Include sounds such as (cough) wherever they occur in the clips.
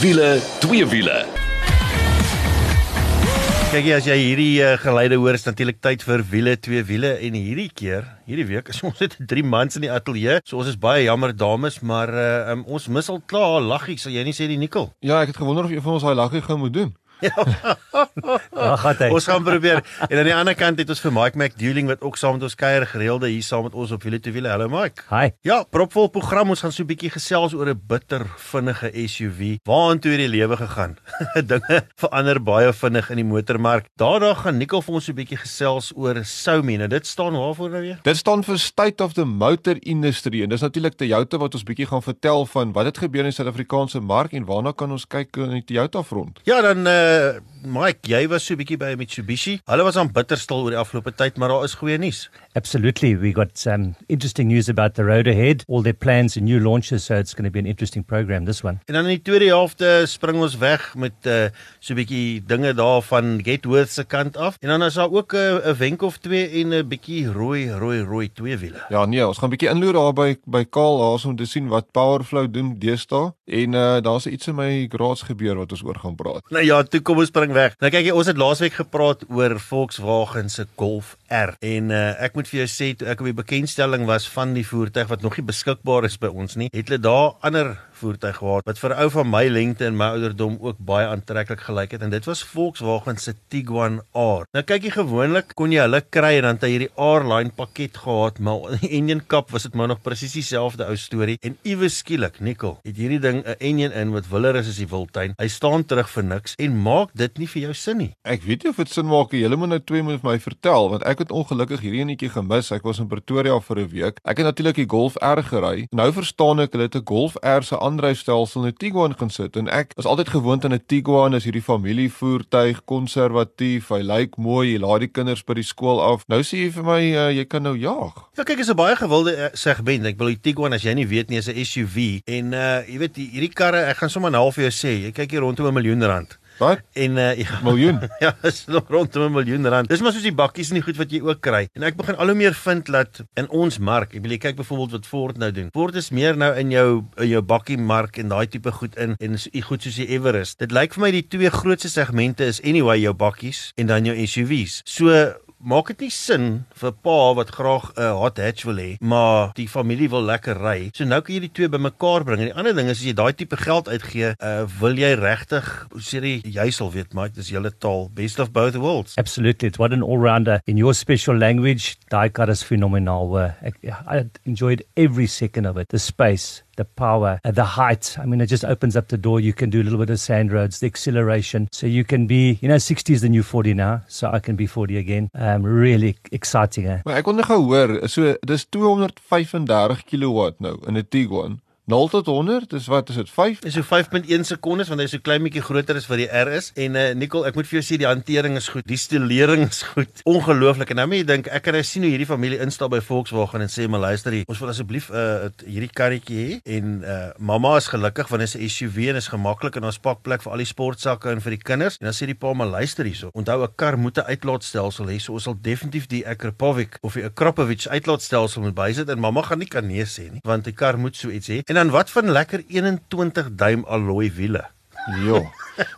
Wiele, twee wiele. Kyk jy as jy hierdie uh, geleide hoor is natuurlik tyd vir wiele twee wiele en hierdie keer hierdie week is (laughs) ons net 3 mans in die ateljee so ons is baie jammer dames maar uh, um, ons mis al klaar laggie sal jy nie sê die nikkel Ja, ek het gewonder of een van ons daai laggie gou moet doen. Ag gat hy. ons gaan probeer en aan die ander kant het ons vir Mike McDueling wat ook saam met ons kuier gereelde hier saam met ons op wiele twee wiele hallo Mike Hi. Ja, propvol program. Ons gaan so 'n bietjie gesels oor 'n bitter vinnige SUV. Waartoe het die lewe gegaan? (laughs) Dinge verander baie vinnig in die motormark. Daarna gaan Nicole vir ons so 'n bietjie gesels oor Soumi. Nou dit staan waarvoor nou weer? Dit staan vir State of the Motor Industry en dis natuurlik Toyota wat ons bietjie gaan vertel van wat het gebeur in die Suid-Afrikaanse mark en waarna kan ons kyk in die Toyota front. Ja, dan uh Mike, jy was so 'n bietjie by Mitsubishi. Hulle was aan bitter stil oor die afgelope tyd, maar daar is goeie nuus. Absolutely. We got some interesting news about the road ahead, all their plans and new launches, so it's going to be an interesting program this one. En dan in die tweede helfte spring ons weg met uh so 'n bietjie dinge daar van Getworth se kant af. En dan is daar ook 'n uh, 'n wenk of twee en 'n bietjie rooi rooi rooi twee wiele. Ja, nee, ons gaan bietjie inloer daar by by Kaal Haas om te sien wat Powerflow doen deesdae en uh daar's iets in my garage gebeur wat ons oor gaan praat. Nou ja, toe kom ons spring weg. Nou kyk jy, ons het laasweek gepraat oor Volkswagen se Golf R en uh, ek moet vir jou sê toe ek op die bekendstelling was van die voertuig wat nog nie beskikbaar is by ons nie, het hulle daar ander voertuig gehad wat vir ou van my lengte en my ouderdom ook baie aantreklik gelyk het en dit was Volkswagen se Tiguan R. Nou kyk jy gewoonlik kon jy hulle kry en dan het hy hierdie R-line pakket gehad, maar die engine kap was dit maar nog presies dieselfde ou storie en iewes skielik, Nikkel, het hierdie ding 'n engine in wat willer is as die wildtuin. Hy staan terug vir niks en maak dit nie vir jou sin nie. Ek weet nie of dit sin maak. Julle moet nou twee moet my vertel want ek het ongelukkig hierdie enetjie gemis. Ek was in Pretoria vir 'n week. Ek het natuurlik die Golf R gery. Nou verstaan ek hulle het 'n Golf R se aandryfstelsel in 'n Tiguan gesit en ek was altyd gewoond aan 'n Tiguan as hierdie familievoertuig, konservatief, hy lyk mooi, jy laat die kinders by die skool af. Nou sê jy vir my uh, jy kan nou jaag. Ja, kyk, is 'n baie gewilde uh, segment. Ek bedoel die Tiguan as jy nie weet nie, is 'n SUV en uh jy weet die- hierdie karre, ek gaan sommer nou vir jou sê, jy kyk hier rondom 'n miljoen rand. Wat? En uh ja, Miljoen. (laughs) ja, is nog rondom 'n miljoen rand. Dis maar soos die bakkies en die goed wat jy ook kry. En ek begin al hoe meer vind dat in ons mark, ek bedoel jy kyk byvoorbeeld wat Ford nou doen. Ford is meer nou in jou in jou bakkie mark en daai tipe goed in en so goed soos die Everest. Dit lyk vir my die twee grootste segmente is anyway jou bakkies en dan jou SUV's. So maak dit nie sin vir pa wat graag 'n hot hatch wil hê, maar die familie wil lekker ry. So nou kan jy die twee bymekaar bring. En die ander ding is as jy daai tipe geld uitgee, uh, wil jy regtig, hoe sê jy, jy sal weet, maar dis julle taal, best of both worlds. Absolutely. It's what an all-rounder in your special language. Diecard is phenomenal. Uh, I, I enjoyed every second of it. The space, the power, uh, the height. I mean, it just opens up the door. You can do a little bit of sand roads, the acceleration. So you can be, you know, 60 is the new 40 now. So I can be 40 again. Um, really exciting. Eh? Maar ek kon net gou hoor, so dis 235 kW nou in 'n Tiguan. 0 tot 100, dis wat is dit 5? Dis so 5.1 sekondes want hy is so klein bietjie groter as wat die R is en uh, Nicole, ek moet vir jou sê die hantering is goed, die stilering is goed. Ongelooflik. En nou moet jy dink, ek kan nou sien hoe hierdie familie instap by Volkswagen en sê, "Maar luister hier, ons wil asseblief uh, hierdie karretjie hê en uh, mamma is gelukkig want dit is 'n SUV en is gemaklik en ons pak plek vir al die sportsakke en vir die kinders." En dan sê die pa, "Maar luister hierso. Onthou 'n kar moet 'n uitlaatstelsel hê, so ons sal definitief die Akrapovic of die Akrapovic uitlaatstelsel moet bysit en mamma gaan nie kan nee sê nie, want die kar moet so iets hê." En dan wat van lekker 21 duim alloy wiele? Ja.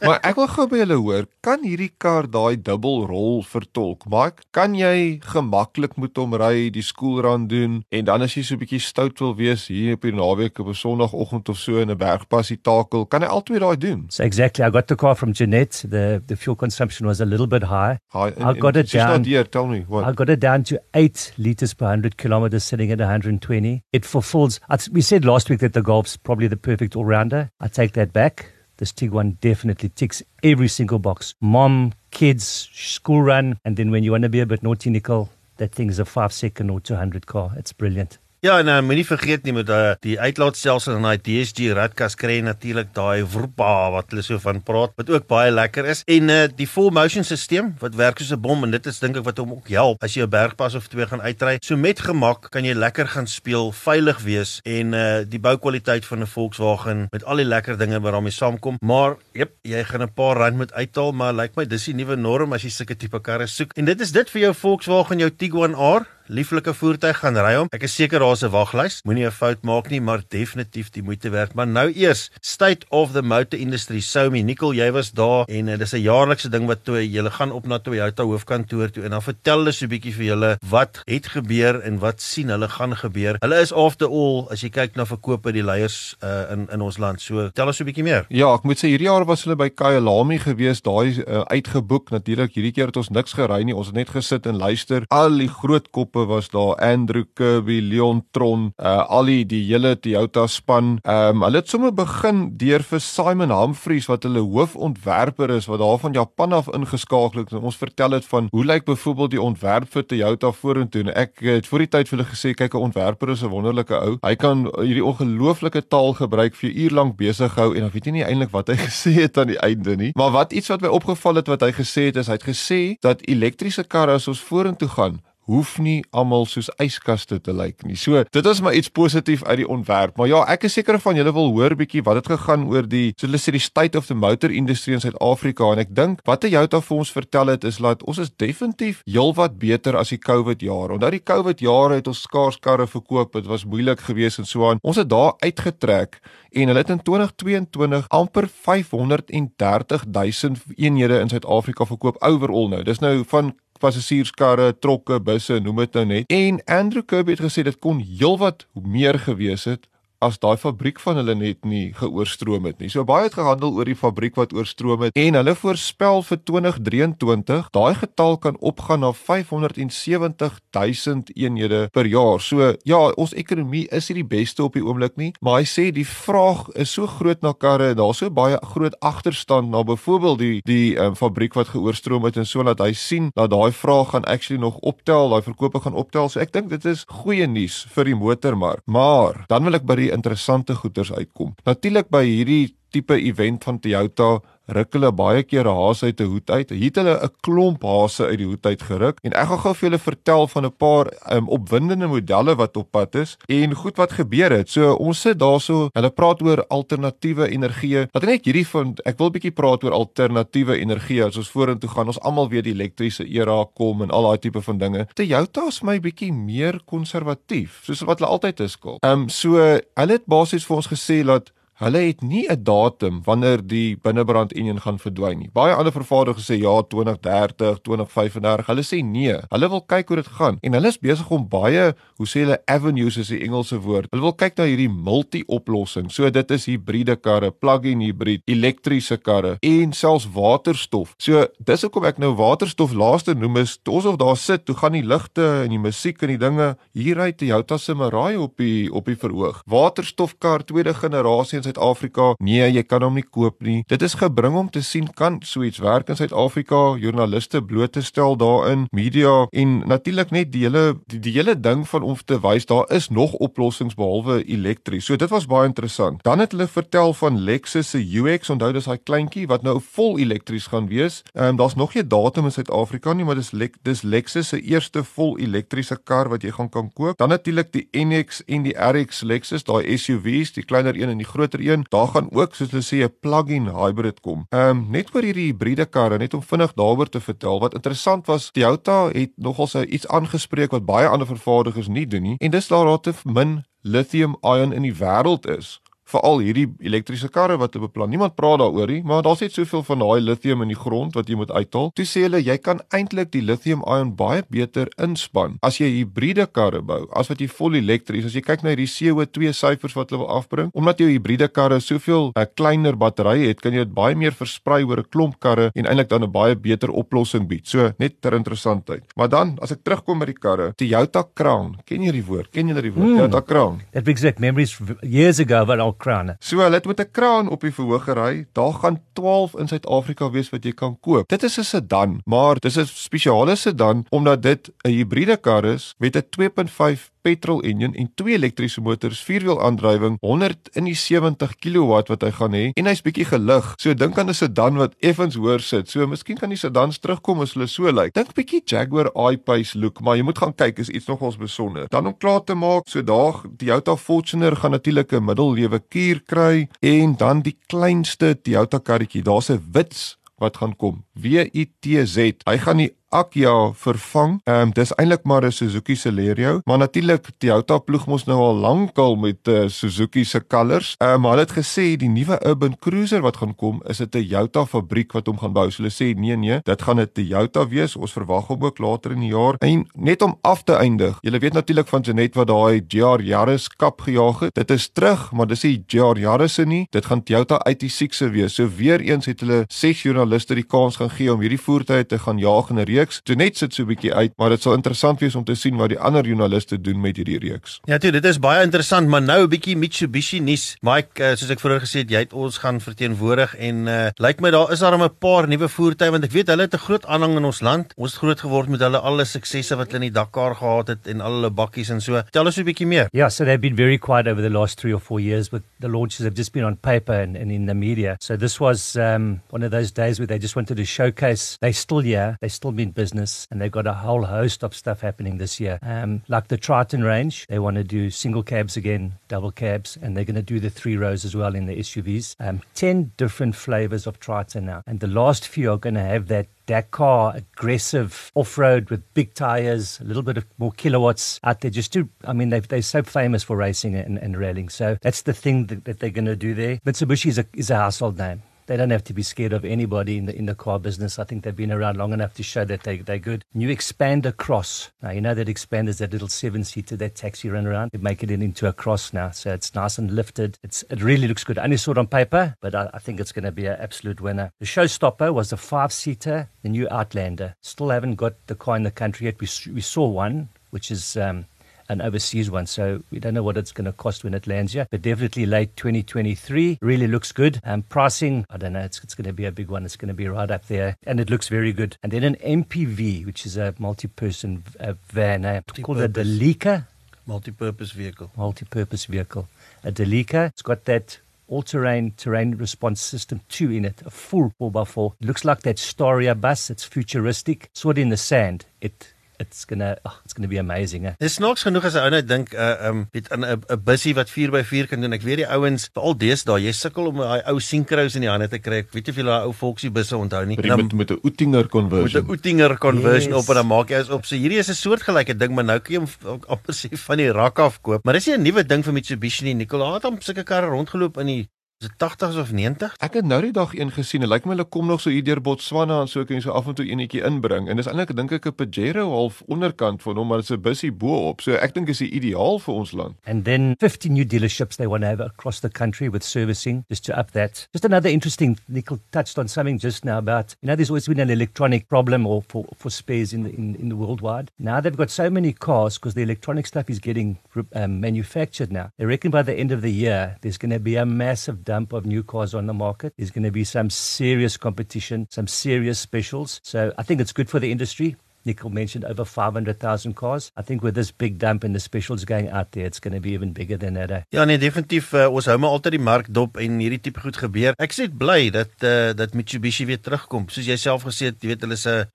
Maar ek wil gou by julle hoor, kan hierdie kar daai dubbelrol vertolk? Maar kan jy gemaklik met hom ry, die skoolrun doen en dan as jy so 'n bietjie stout wil wees hier op die naweek op 'n Sondagoggend of so in 'n bergpassie takel, kan hy albei daai doen? So exactly. I got the car from Jeanette. The, the fuel consumption was a little bit high. Hi, I got it down. Here, tell me what. I got it down to eight liters per 100 kilometers, sitting at 120. It fulfills, I- we said last week that the Golf's probably the perfect all rounder. I take that back. This Tiguan definitely ticks every single box mom, kids, school run, and then when you want to be a bit naughty, Nicole, that thing is a five second or 200 car. It's brilliant. Ja, en uh, moenie vergeet nie met uh, die uitlaatstelsel en daai DSG radkas kry natuurlik daai vroepa wat hulle so van praat wat ook baie lekker is en uh, die full motion stelsel wat werk soos 'n bom en dit is dink ek wat hom ook help as jy 'n bergpas of twee gaan uitry. So met gemak kan jy lekker gaan speel, veilig wees en uh, die boukwaliteit van 'n Volkswagen met al die lekker dinge wat daarmee saamkom. Maar jep, jy gaan 'n paar rand moet uithaal, maar lyk like my dis die nuwe norm as jy sulke tipe karre soek. En dit is dit vir jou Volkswagen jou Tiguan R lieflike voertuig gaan ry hom. Ek is seker daar's 'n waglys. Moenie 'n fout maak nie, maar definitief die moeite werd. Maar nou eers, State of the Motor Industry. Soumi, Nicole, jy was daar en uh, dis 'n jaarlikse ding wat toe jy gaan op na Toyota hoofkantoor toe en dan vertel hulle so 'n bietjie vir julle wat het gebeur en wat sien hulle gaan gebeur. Hulle is after all as jy kyk na verkope die leiers uh, in in ons land. So tel ons so 'n bietjie meer. Ja, ek moet sê hierdie jaar was hulle by Kyalami gewees, daai uh, uitgeboek. Natuurlik hierdie keer het ons niks gery nie. Ons het net gesit en luister. Al die groot koppe was daar. Andrew Kirby, Leon Tron, uh al die die hele Toyota span. Ehm um, hulle het sommer begin deur vir Simon Humphries wat hulle hoofontwerper is wat daar van Japan af ingeskakel het. Ons vertel dit van hoe lyk byvoorbeeld die ontwerp vir Toyota vorentoe. Ek het voor die tyd vir hulle gesê kyk 'n ontwerper is 'n wonderlike ou. Hy kan hierdie ongelooflike taal gebruik vir uur lank besig hou en dan weet jy nie eintlik wat hy (laughs) gesê het aan die einde nie. Maar wat iets wat my opgeval het wat hy gesê het is hy het gesê dat elektriese karre as ons vorentoe gaan hoef nie almal soos yskaste te lyk nie. So, dit is maar iets positief uit die ontwerp. Maar ja, ek is seker van julle wil hoor bietjie wat het gegaan oor die so hulle sê die state of the motor industry in Suid-Afrika en ek dink wat hy Jouta vir ons vertel het is dat ons is definitief heelwat beter as die COVID jaar. Onthou die COVID jare het ons skaars karre verkoop. Dit was moeilik geweest en so aan. Ons het daar uitgetrek en hulle het in 2022 amper 530 000 eenhede in Suid-Afrika verkoop overall nou. Dis nou van passasierskarre, trokke, busse, noem dit nou net. En Andrew Kirby het gesê dit kon heelwat meer gewees het as daai fabriek van hulle net nie geoorstroom het nie. So baie het gehandel oor die fabriek wat oorstroom het en hulle voorspel vir 2023 daai getal kan opgaan na 570 000 eenhede per jaar. So ja, ons ekonomie is nie die beste op die oomblik nie, maar hy sê die vraag is so groot na karre en daar's so baie groot agterstand na byvoorbeeld die die um, fabriek wat geoorstroom het en so dat hy sien dat daai vraag gaan actually nog optel, daai verkope gaan optel. So ek dink dit is goeie nuus vir die motormark. Maar dan wil ek by die interessante goeders uitkom. Natuurlik by hierdie tipe event van Toyota ruk hulle baie keer 'n haas uit 'n hoed uit. Hier het hulle 'n klomp haase uit die hoed uit geruk en ek gaan gou vir julle vertel van 'n paar um, opwindende modelle wat op pad is en goed wat gebeur het. So ons sit daarso, hulle praat oor alternatiewe energie. Wat net hierdie van ek wil 'n bietjie praat oor alternatiewe energie as ons vorentoe gaan. Ons almal weet die elektriese era kom en al daai tipe van dinge. Toyota is my bietjie meer konservatief, soos wat hulle altyd is. Ehm um, so hulle het basies vir ons gesê dat Hulle het nie 'n datum wanneer die binnebrand enjin gaan verdwyn nie. Baie ander vervaardigers sê ja 2030, 2035. Hulle sê nee. Hulle wil kyk hoe dit gaan en hulle is besig om baie, hoe sê hulle avenues is die Engelse woord. Hulle wil kyk na hierdie multi-oplossing. So dit is hibriede karre, plug-in hybrid, elektriese karre en selfs waterstof. So dis hoekom ek nou waterstof laaste noem is ons of daar sit, toe gaan die ligte en die musiek en die dinge hier uit Toyota se Mirai op die op die verhoog. Waterstofkar tweede generasie Suid-Afrika. Nee, jy kan hom nie koop nie. Dit is gebring om te sien kan so iets werk in Suid-Afrika. Joernaliste bloot te stel daarin, media en natuurlik net die hele die, die hele ding van om te wys daar is nog oplossings behalwe elektries. So dit was baie interessant. Dan het hulle vertel van Lexus se UX. Onthou dis daai kleintjie wat nou vol elektries gaan wees. Ehm um, daar's nog nie 'n datum in Suid-Afrika nie, maar dis Le dis Lexus se eerste vol elektriese kar wat jy gaan kan koop. Dan natuurlik die NX en die RX Lexus, daai SUVs, die kleiner een en die groter een. Daar gaan ook soos hulle sê 'n plug-in hybrid kom. Ehm um, net oor hierdie hybride karre, net om vinnig daaroor te vertel. Wat interessant was, Toyota het nogal so iets aangespreek wat baie ander vervaardigers nie doen nie. En dis daar dat te min lithium-ion in die wêreld is veral hierdie elektriese karre wat hulle beplan. Niemand praat daaroor nie, maar daar's net soveel van daai lithium in die grond wat jy moet uithaal. Toe sê hulle jy kan eintlik die lithium-ion baie beter inspann as jy hibriede karre bou as wat jy vol elektries. As jy kyk na hierdie CO2 syfers wat hulle wil afbring, omdat jou hibriede karre soveel 'n uh, kleiner battery het, kan jy dit baie meer versprei oor 'n klomp karre en eintlik dan 'n baie beter oplossing bied. So net ter interessantheid. Maar dan as ek terugkom met die karre, Toyota Crown, ken jy die woord? Ken jy die woord? Mm. Toyota Crown. That brings back memories years ago when I krane. So hulle het met 'n kraan op die verhoog gery. Daar gaan 12 in Suid-Afrika wees wat jy kan koop. Dit is 'n sedan, maar dis 'n spesiale sedan omdat dit 'n hibriede kar is met 'n 2.5 petrol engine en twee elektriese motors, vierwiel aandrywing, 170 kW wat hy gaan hê en hy's bietjie gelig. So dink aan 'n sedan wat effens hoër sit. So miskien kan die sedans terugkom as hulle so lyk. Dink bietjie Jaguar I-Pace look, maar jy moet gaan kyk, is iets nogals besonder. Dan om klaar te maak, so daag die Toyota Fortuner gaan natuurlik 'n middellewe kuur kry en dan die kleinste Toyota karretjie, daar's 'n wits wat gaan kom. W I T Z. Hy gaan die Akya vervang. Ehm um, dis eintlik maar 'n Suzuki Celerio, maar natuurlik Toyota ploeg mos nou al lankal met uh, Suzuki se colours. Ehm um, hulle het gesê die nuwe Urban Cruiser wat gaan kom, is 'n Toyota fabriek wat hom gaan bou. So hulle sê nee nee, dit gaan 'n Toyota wees. Ons verwag hom ook later in die jaar. En net om af te eindig. Jy weet natuurlik van Janet wat daai GR Yaris kap gejaag het. Dit is terug, maar dis nie GR Yaris nie. Dit gaan Toyota 86 se wees. So weer eens het hulle ses joernaliste die kans gaan gee om hierdie voertuie te gaan jaag in 'n reeks. Janet sit so 'n bietjie uit, maar dit sal interessant wees om te sien wat die ander joernaliste doen met hierdie reeks. Ja, toe, dit is baie interessant, maar nou 'n bietjie Mitsubishi nuus. Mike, uh, soos ek vroeër gesê het, jy het ons gaan verteenwoordig en uh, lyk my daar is daar 'n paar nuwe voertuie want ek weet hulle het 'n groot aanhang in ons land. Ons het groot geword met hulle alle suksesse wat hulle in die Dakar gehad het en al hulle bakkies en so. Tel ons 'n bietjie meer. Yeah, so they've been very quiet over the last 3 or 4 years but the launches have just been on paper and, and in the media. So this was um, one of those days where they just wanted to showcase they still here, they still mean business and they've got a whole host of stuff happening this year. Um, like the Triton range, they want to do single cabs again, double cabs and they're going to do the three rows as well in the SUVs. Um, 10 different flavors of Triton now. And the last few are going to have that Dakar aggressive off road with big tires, a little bit of more kilowatts out there. Just to, I mean, they've, they're so famous for racing and, and railing. So that's the thing that, that they're going to do there. Mitsubishi is a, is a household name. They don't have to be scared of anybody in the in the car business. I think they've been around long enough to show that they they're good. New Expander Cross. Now you know that Expander's that little seven seater that taxi run around. They make it into a cross now, so it's nice and lifted. It's it really looks good. Only saw it on paper, but I, I think it's going to be an absolute winner. The showstopper was the five seater, the new Outlander. Still haven't got the car in the country yet. We we saw one, which is um, an overseas one. So we don't know what it's going to cost when it lands here, but definitely late 2023. Really looks good. Um, pricing, I don't know, it's, it's going to be a big one. It's going to be right up there, and it looks very good. And then an MPV, which is a multi-person uh, van, uh, called a Delica. Multi-purpose vehicle. Multi-purpose vehicle. A Delica. It's got that all-terrain terrain response system 2 in it, a full 4x4. It looks like that Staria bus. It's futuristic. It in the sand. It it's gonna oh, it's gonna be amazing. Eh? Dis snaaks genoeg as 'n ou net dink uh um weet aan 'n 'n bussie wat 4x4 kan doen. Ek weet die ouens veral deesdae, jy sukkel om daai ou Syncros in die hande te kry. Ek weet of jy daai ou Volksie busse onthou nie. Met met 'n Oetinger conversion. Met 'n Oetinger conversion yes. op en dan maak jy as op. So hierdie is 'n soortgelyke ding, maar nou kan jy hom amper sê van die rak af koop. Maar dis nie 'n nuwe ding vir Mitsubishi nie. Nicola het hom sulke karre rondgeloop in die Is dit 80s of 90s? Ek het nou die dag een gesien. Dit lyk my hulle kom nog so hier deur Botswana en so kan jy so af en toe eenetjie inbring. En dis eintlik dink ek 'n Pajero half onderkant van hom, maar dit is 'n bussie bo-op. So ek dink is die ideaal vir ons land. And then 50 new dealerships they want to have across the country with servicing just to up that. Just another interesting Nickel touched on something just now about you know there's always been an electronic problem or for for spares in the in, in the worldwide. Now they've got so many cars because the electronic stuff is getting um, manufactured now. They reckon by the end of the year there's going to be a massive dump of new cars on the market. There's going to be some serious competition, some serious specials. So I think it's good for the industry. Nicole mentioned over 500,000 cars. I think with this big dump and the specials going out there, it's going to be even bigger than that. Eh? Ja, nee, definitief uh, ons hou maar altyd die mark dop en hierdie tipe goed gebeur. Ek sê bly dat uh, dat Mitsubishi weer terugkom. Soos jy self gesê het, jy weet hulle is 'n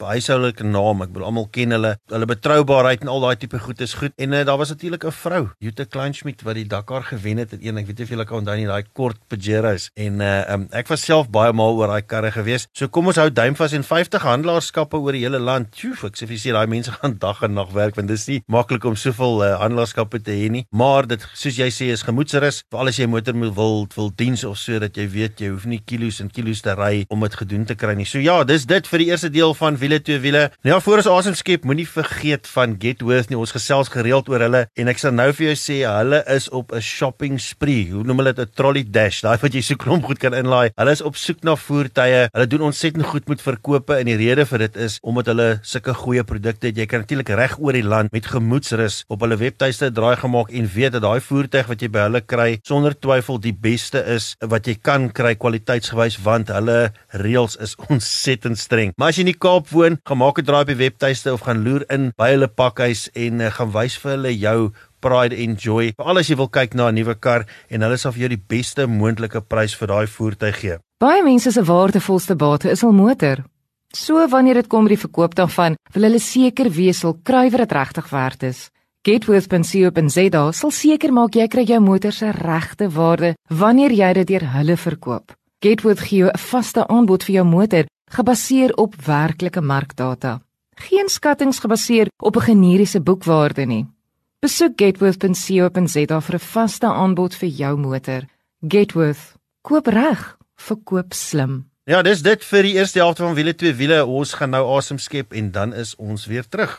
huishoudelike naam. Ek bedoel almal ken hulle. Hulle betroubaarheid en al daai tipe goed is goed. En uh, daar was natuurlik 'n vrou, Jutta Kleinschmidt wat die Dakar gewen het. Een, ek weet nie of julle kan onthou nie, daai kort Pajeros. En uh, um, ek was self baie mal oor daai karre gewees. So kom ons hou duim vas en 50 handelaarskappe oor die hele land land. Tjoe, ek sê vir jy daai mense (laughs) gaan dag en nag werk want dit is nie maklik om soveel uh, handelaarskappe te hê nie. Maar dit soos jy sê is gemoedsrus vir al as jy motor moet wil wil diens of so dat jy weet jy hoef nie kilos en kilos te ry om dit gedoen te kry nie. So ja, dis dit vir die eerste deel van wiele twee wiele. Nou ja, voor ons asem skep, moenie vergeet van Getworth nie. Ons gesels gereeld oor hulle en ek sal nou vir jou sê hulle is op 'n shopping spree. Hoe noem hulle dit 'n trolley dash? Daai wat jy so klomp goed kan inlaai. Hulle is op soek na voertuie. Hulle doen ontsettend goed met verkope en die rede vir dit is omdat hulle sulke goeie produkte het. Jy kan natuurlik reg oor die land met gemoedsrus op hulle webtuiste draai gemaak en weet dat daai voertuig wat jy by hulle kry sonder twyfel die beste is wat jy kan kry kwaliteitsgewys want hulle reëls is (laughs) ontsettend streng. Maar as jy in die Kaap woon, gaan maak 'n draai op die webtuiste of gaan loer in by hulle pakhuis en uh, gaan wys vir hulle jou Pride Enjoy. Veral as jy wil kyk na 'n nuwe kar en hulle sal vir jou die beste moontlike prys vir daai voertuig gee. Baie mense se waardevolste bate is hul motor. So wanneer dit kom by die verkoop daarvan, wil hulle seker wees hul kruiwer dit regtig werd is. Getworth.co.za sal seker maak jy kry jou motor se regte waarde wanneer jy dit deur hulle verkoop. Getworth gee jou 'n vaste aanbod vir jou motor gebaseer op werklike markdata. Geen skattings gebaseer op 'n generiese boekwaarde nie. Besoek getworth.co.za vir 'n vaste aanbod vir jou motor. Getworth, koop reg, verkoop slim. Ja, dis dit vir die eerste helfte van wiele twee wiele. Ons gaan nou asem skep en dan is ons weer terug.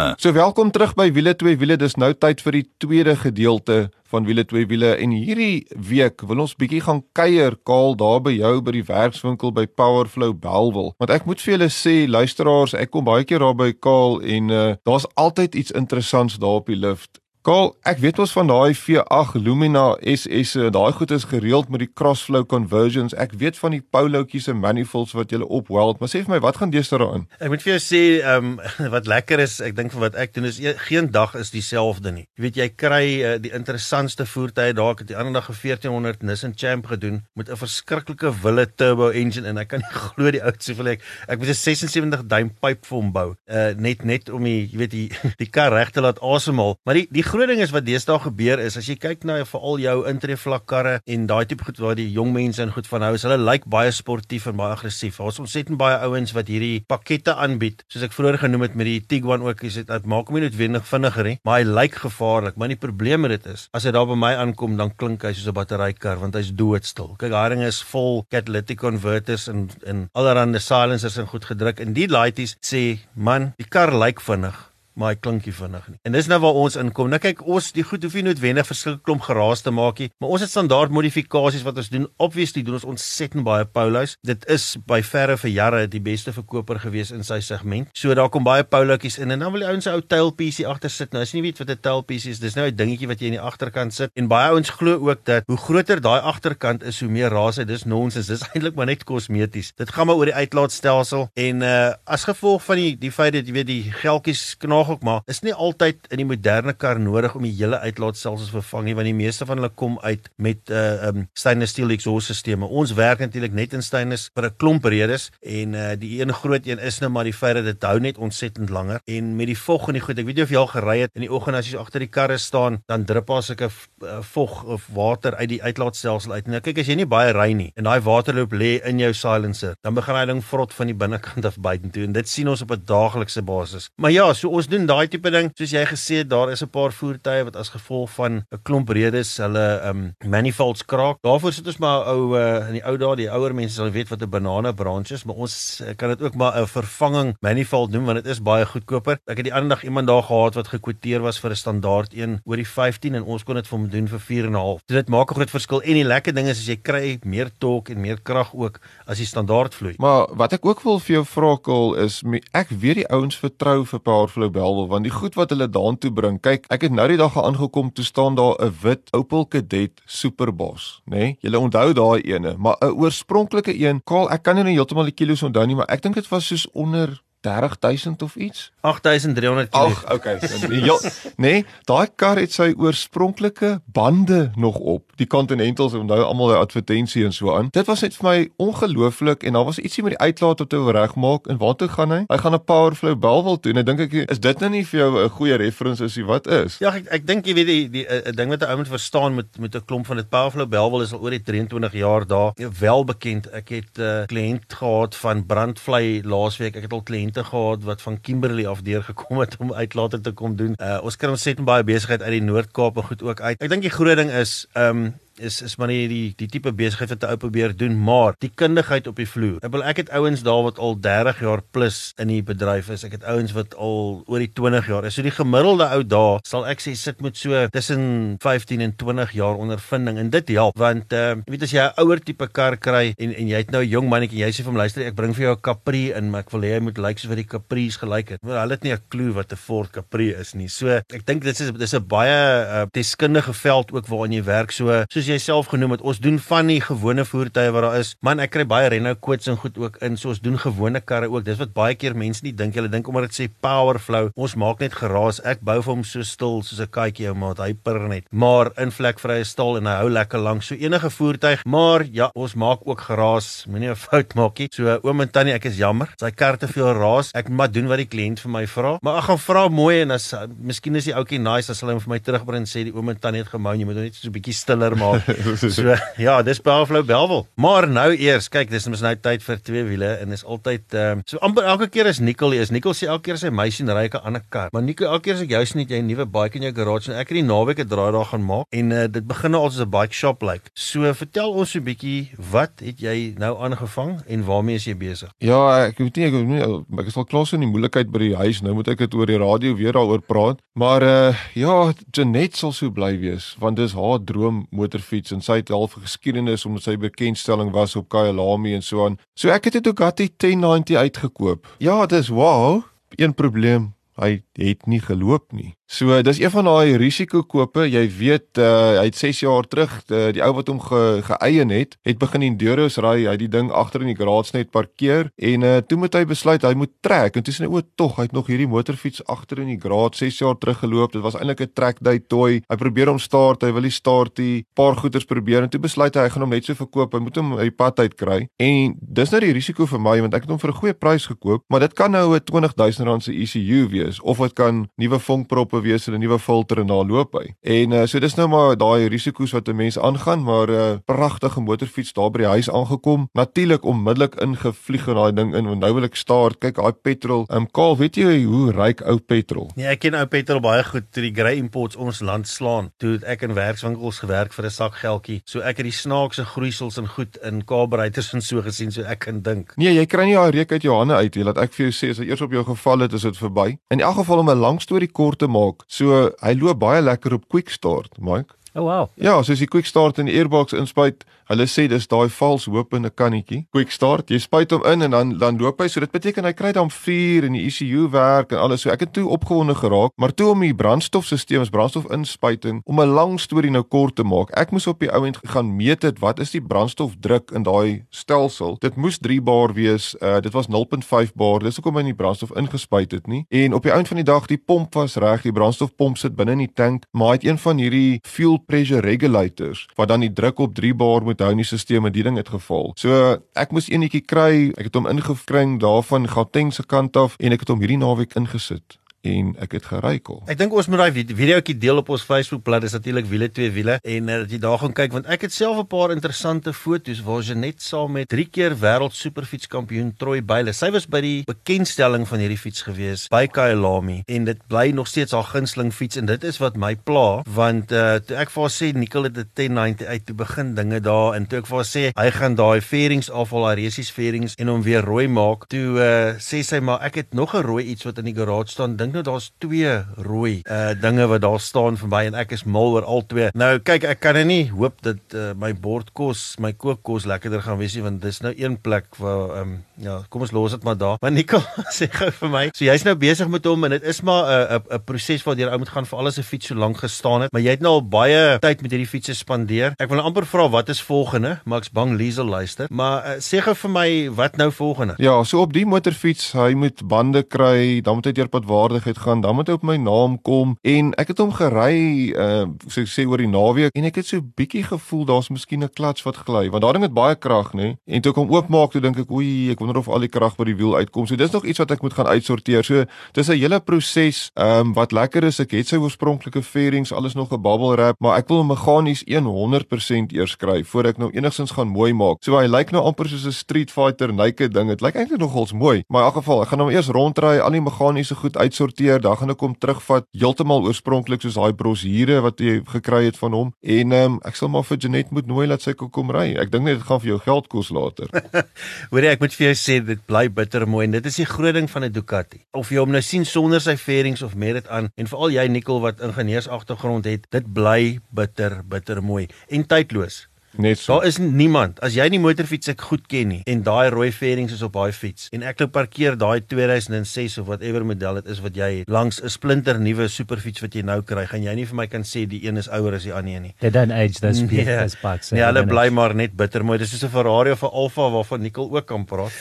probleme. So welkom terug by Wiele 2 Wiele. Dis nou tyd vir die tweede gedeelte van Wiele 2 Wiele en hierdie week wil ons bietjie gaan kuier kaal daar by jou by die werkswinkel by Powerflow Belwel. Want ek moet vir julle sê luisteraars, ek kom baie keer daar by kaal en uh, daar's altyd iets interessants daar op die lift. Kaal, ek weet ons van daai V8 Lumina SS, daai goed is gereeld met die crossflow conversions. Ek weet van die Polootjies en manifolds wat jy opweld, maar sê vir my, wat gaan deesdae daarin? Ek moet vir jou sê, ehm um, (laughs) wat lekker is, ek dink vir wat ek doen is e, geen dag is dieselfde nie. Jy weet jy kry uh, die interessantste voertuie daar, ek het die ander dag 'n 1400 Nissan Champ gedoen met 'n verskriklike wille turbo engine en ek kan nie (laughs) glo die ou se vir ek ek moet 'n 76 duim pyp vir hom bou. Uh net net om die jy weet die (laughs) die kar reg te laat asemhaal. Maar die die groot ding is wat deesdae gebeur is as jy kyk na veral jou intree vlak karre en daai tipe goed waar die jong mense in goed van hou is hulle lyk baie sportief en baie aggressief. Ons ontsettend baie ouens wat hierdie pakkette aanbied. Soos ek vroeër genoem het met die Tiguan ook, is dit maak hom nie noodwendig vinniger nie, maar hy lyk gevaarlik. Maar die probleem met dit is as hy daar by my aankom dan klink hy soos 'n batterykar want hy's doodstil. Kyk, daai ding is vol catalytic converters en en allerlei silencers en goed gedruk en die laities sê man, die kar lyk vinnig maar hy klinkie vinnig nie. En dis nou waar ons inkom. Nou kyk, ons die goed hoef nie noodwendig verskillende klomp geraas te maak nie, maar ons het standaard modifikasies wat ons doen. Obviously doen ons ontsettend baie Polos. Dit is by verre vir jare die beste verkoper gewees in sy segment. So daar kom baie Polotjies in en dan wil die ouens 'n ou tailpiece agter sit. Nou as jy nie weet wat 'n tailpiece is, dis nou 'n dingetjie wat jy in die agterkant sit. En baie ouens glo ook dat hoe groter daai agterkant is, hoe meer raas hy. Dis nonsens. Dis (laughs) eintlik maar net kosmeties. Dit gaan maar oor die uitlaatstelsel en uh as gevolg van die die feit dat jy weet die geltjies knaag ook maar is nie altyd in die moderne kar nodig om die hele uitlaatstelsels vervang nie want die meeste van hulle kom uit met 'n uh, um, stainless steel exhaust stelsels. Ons werk natuurlik net in stainless vir 'n klomp redes en uh, die een groot een is nou maar die feit dat dit hou net ontsettend langer en met die vog en die goed. Ek weet nie of jy al gery het in die oggend as jy agter die karre staan, dan drup daar sulke uh, vog of water uit die uitlaatstelsel uit. Nou kyk as jy nie baie ry nie en daai waterloop lê in jou silencer, dan begin hy ding vrot van die binnekant af buitentoe en dit sien ons op 'n daaglikse basis. Maar ja, so ons doen daai tipe ding soos jy gesê het daar is 'n paar voertuie wat as gevolg van 'n klomp redes hulle um manifolds kraak. Daarvoor sit ons maar ou uh, in die ou dae die ouer mense sal weet wat 'n banana branch is, maar ons uh, kan dit ook maar 'n vervanging manifold noem want dit is baie goedkoper. Ek het die ander dag iemand daar gehad wat gekwoteer was vir 'n standaard een oor die 15 en ons kon dit vir hom doen vir 4 en 'n half. So dit maak 'n groot verskil en die lekker ding is as jy kry meer torque en meer krag ook as die standaard vloei. Maar wat ek ook wil vir jou vra kol is ek weet die ouens vertrou vir Powerflow Belwel want die goed wat hulle daartoe bring. Kyk, ek het nou die dag aangekom toe staan daar 'n wit Opel Kadett Superboss, nê? Nee? Julle onthou daai ene, maar 'n oorspronklike een. Kaal, ek kan nie heeltemal die kilos onthou nie, maar ek dink dit was soos onder 30000 of iets? 8300 kg. Ag, okay. Ja, nee, daai kar het sy oorspronklike bande nog op. Die Continentals en nou almal die advertensie en so aan. Dit was net vir my ongelooflik en daar was ietsie met die uitlaat wat hy regmaak en waartoe gaan hy? Hy gaan 'n Powerflow Belwel toe en ek dink ek is dit nou nie vir jou 'n goeie reference is. Wat is? Ja, ek ek dink jy weet die die 'n ding wat 'n ou moet verstaan met met 'n klomp van dit Powerflow Belwel is al oor die 23 jaar daar. Wel bekend. Ek het 'n uh, kliënt gehad van Brandvlei laasweek. Ek het al kliënt kliënte gehad wat van Kimberley af deur gekom het om uitlater te kom doen. Uh, ons kry ons set baie besigheid uit die Noord-Kaap en goed ook uit. Ek dink die groot ding is ehm um, is is maar nie die die tipe besigheid wat 'n ou probeer doen, maar die kundigheid op die vloer. Ek wil ek het ouens daar wat al 30 jaar plus in die bedryf is. Ek het ouens wat al oor die 20 jaar is. So die gemiddelde ou daar sal ek sê sit met so tussen 15 en 20 jaar ondervinding en dit help want uh, jy weet as jy 'n ouer tipe kar kry en en jy het nou 'n jong mannetjie jy sê vir hom luister ek bring vir jou 'n Capri in maar ek wil hê hy moet lyk like soos wat die Capri's gelyk het. Maar hulle het nie 'n klou wat 'n Ford Capri is nie. So ek dink dit is dis 'n baie uh, deskundige veld ook waarin jy werk. So soos jy self genoem het, ons doen van die gewone voertuie wat daar is. Man, ek kry baie Renault quotes en goed ook in. So ons doen gewone karre ook. Dis wat baie keer mense nie dink. Hulle dink omdat dit sê power flow, ons maak net geraas. Ek bou vir hom so stil soos 'n katjie ou maat. Hy purr net. Maar in vlekvrye stal en hy hou lekker lank. So enige voertuig, maar ja, ons maak ook geraas. Moenie 'n (laughs) fout maak nie. So oom en tannie, ek is jammer. Sy kar te veel raas. Ek moet maar doen wat die kliënt vir my vra. Maar ek gaan vra mooi en as miskien is die ouetjie nice as hulle hom vir my terugbring en sê die oom en tannie het gemou. Jy moet net so 'n bietjie stiller maak. (laughs) so ja, dis Powerflow Belwel. Maar nou eers, kyk, dis mos nou tyd vir twee wiele en is altyd ehm um, so amper elke keer as Nicole is. Nicole sê elke keer sy meisie ry 'n ander kar. Maar Nicole, elke keer as ek jou sien, het jy 'n nuwe bike in jou garage en ek het die naweek 'n draai daar gaan maak en uh, dit begin nou al soos 'n bike shop lyk. Like. So vertel ons 'n bietjie, wat het jy nou aangevang en waarmee is jy besig? Ja, ek weet nie ek weet nie ek is al klaar so in die moeilikheid by die huis. Nou moet ek dit oor die radio weer daaroor praat. Maar uh ja, Janet sal so bly wees want dis haar droom motorfiets en sy het half geskiedenis omdat sy bekendstelling was op Kyalami en so aan. So ek het 'n Ducati 1090 uitgekoop. Ja, dis wow. Een probleem, hy het nie geloop nie. So dis een van daai risikokope. Jy weet uh, hy het 6 jaar terug die, die ou wat hom ge, geëien het, het begin Enduros ry. Hy het die ding agter in die garage net parkeer en uh, toe moet hy besluit hy moet trek en toe sien hy o tog hy het nog hierdie motorfiets agter in die garage 6 jaar terug geloop. Dit was eintlik 'n track day toy. Hy probeer hom start, hy wil nie start nie. Paar goeders probeer en toe besluit hy hy gaan hom net so verkoop. Hy moet hom uit die pad uit kry. En dis nou die risiko vir my want ek het hom vir 'n goeie prys gekoop, maar dit kan nou 'n 20000 rand se ECU wees of dit kan nuwe vonkproppe wees en 'n nuwe filter en daar loop hy. En uh, so dis nou maar daai risiko's wat 'n mens aangaan, maar 'n uh, pragtige motorfiets daar by die huis aangekom. Natuurlik onmiddellik ingevlieg in daai ding in. Want nou wil ek start. Kyk, daai petrol. Ehm um, Kaal, weet jy hoe ryk ou petrol? Nee, ek ken ou petrol baie goed toe die Grey Imports ons land slaan. Toe het ek in werkswinkels gewerk vir 'n sak geldjie. So ek het die snaakse groeisels en goed in kaberuiters en so gesien, so ek kan dink. Nee, jy kry nie daai reuk uit jou hande uit nie. Laat ek vir jou sê as dit eers op jou geval het, is dit verby. In elk geval om 'n lang storie kort te maak. So hy loop baie lekker op quick start, Mike. Oh wow. Ja, soos die quick start in die airbox inspuit, Hulle sê dis daai vals hoop in 'n kannetjie. Quick start, jy spuit hom in en dan dan loop hy. So dit beteken hy kry dan vuur en die ECU werk en alles. So ek het toe opgewonde geraak, maar toe om die brandstofstelsel, brandstofinspuiting om 'n lang storie nou kort te maak. Ek moes op die ou end gaan meet dit wat is die brandstofdruk in daai stelsel. Dit moes 3 bar wees. Uh dit was 0.5 bar. Dis hoekom hy nie brandstof ingespuit het nie. En op die end van die dag die pomp was reg, die brandstofpomp sit binne in die tank, maar hy het een van hierdie fuel pressure regulators wat dan die druk op 3 bar moet hou in die stelsel en die ding het geval. So ek moes eenetjie kry. Ek het hom ingekring daarvan Gauteng se kant af en ek het hom hierdie naweek ingesit en ek het gerykel. Ek dink ons moet daai videoetjie deel op ons Facebookblad. Dis natuurlik wiele twee wiele en uh, dat jy daar gaan kyk want ek het self 'n paar interessante foto's waar jy net saam met drie keer wêreld superfietskampioen Troy Byle. Sy was by die bekendstelling van hierdie fiets gewees by Kyalami en dit bly nog steeds haar gunsteling fiets en dit is wat my pla want uh, toe ek vir haar sê Nicole het 'n 1090 uit te begin dinge daar en toe ek vir haar sê hy gaan daai fairings afhaal, daai resies fairings en hom weer rooi maak. Toe uh, sê sy maar ek het nog 'n rooi iets wat in die garage staan. Dink dink nou daar's twee rooi uh dinge wat daar staan vir my en ek is mal oor al twee. Nou kyk, ek kan nie hoop dat uh, my bord kos, my kookkos lekkerder gaan wees nie want dis nou een plek waar ehm um, ja, kom ons los dit maar daar. Maar Nico (laughs) sê gou vir my. So jy's nou besig met hom en dit is maar 'n 'n 'n proses wat jy ou moet gaan vir alles 'n fiets so lank gestaan het, maar jy het nou al baie tyd met hierdie fiets spandeer. Ek wil nou amper vra wat is volgende? Maar ek's bang Liesel luister. Maar uh, sê gou vir my wat nou volgende? Ja, so op die motorfiets, hy moet bande kry, dan moet hy deur padwaarde besigheid gaan, dan moet hy op my naam kom en ek het hom gery uh so sê oor die naweek en ek het so bietjie gevoel daar's miskien 'n klats wat gly want daardie het baie krag nê en toe ek hom oopmaak toe dink ek oei ek wonder of al die krag by die wiel uitkom. So dis nog iets wat ek moet gaan uitsorteer. So dis 'n hele proses um wat lekker is. Ek het sy oorspronklike fairings alles nog 'n bubble wrap, maar ek wil hom meganies 100% eers kry voor ek nou enigstens gaan mooi maak. So hy lyk nou amper soos 'n Street Fighter naked ding. Dit lyk eintlik nogals mooi, maar in elk geval ek gaan hom eers rondry, al die meganiese goed uitsorteer sorteer, dan gaan ek hom terugvat heeltemal oorspronklik soos daai brosjure wat jy gekry het van hom. En ehm um, ek sal maar vir Janet moet nooi dat sy kom ry. Ek dink net dit gaan vir jou geld kos later. (laughs) Hoorie, ek moet vir jou sê dit bly bitter mooi en dit is die groot ding van 'n Ducati. Of jy hom nou sien sonder sy fairings of met dit aan en veral jy Nicole wat ingenieurs agtergrond het, dit bly bitter bitter mooi en tydloos. Net so. Daar is niemand as jy nie motorfiets ek goed ken nie en daai rooi fairings is op daai fiets en ek loop parkeer daai 2006 of whatever model dit is wat jy het langs 'n splinter nuwe superfiets wat jy nou kry, gaan jy nie vir my kan sê die een is ouer as die ander nie. They don't age those Nee, those bikes. nee, hulle bly maar net bittermooi. Dis soos 'n Ferrari of 'n Alfa waarvan Nicole ook kan praat.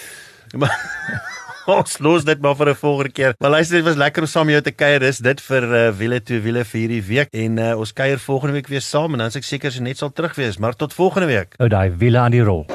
Maar ons los dit maar vir 'n volgende keer. Maar luister, dit was lekker om saam met jou te kuier. Dis dit vir uh, wiele toe wiele vir hierdie week en uh, ons kuier volgende week weer saam en dan is ek seker sy net sal terug wees. Maar tot volgende week. Oh, daai wiele aan die rol.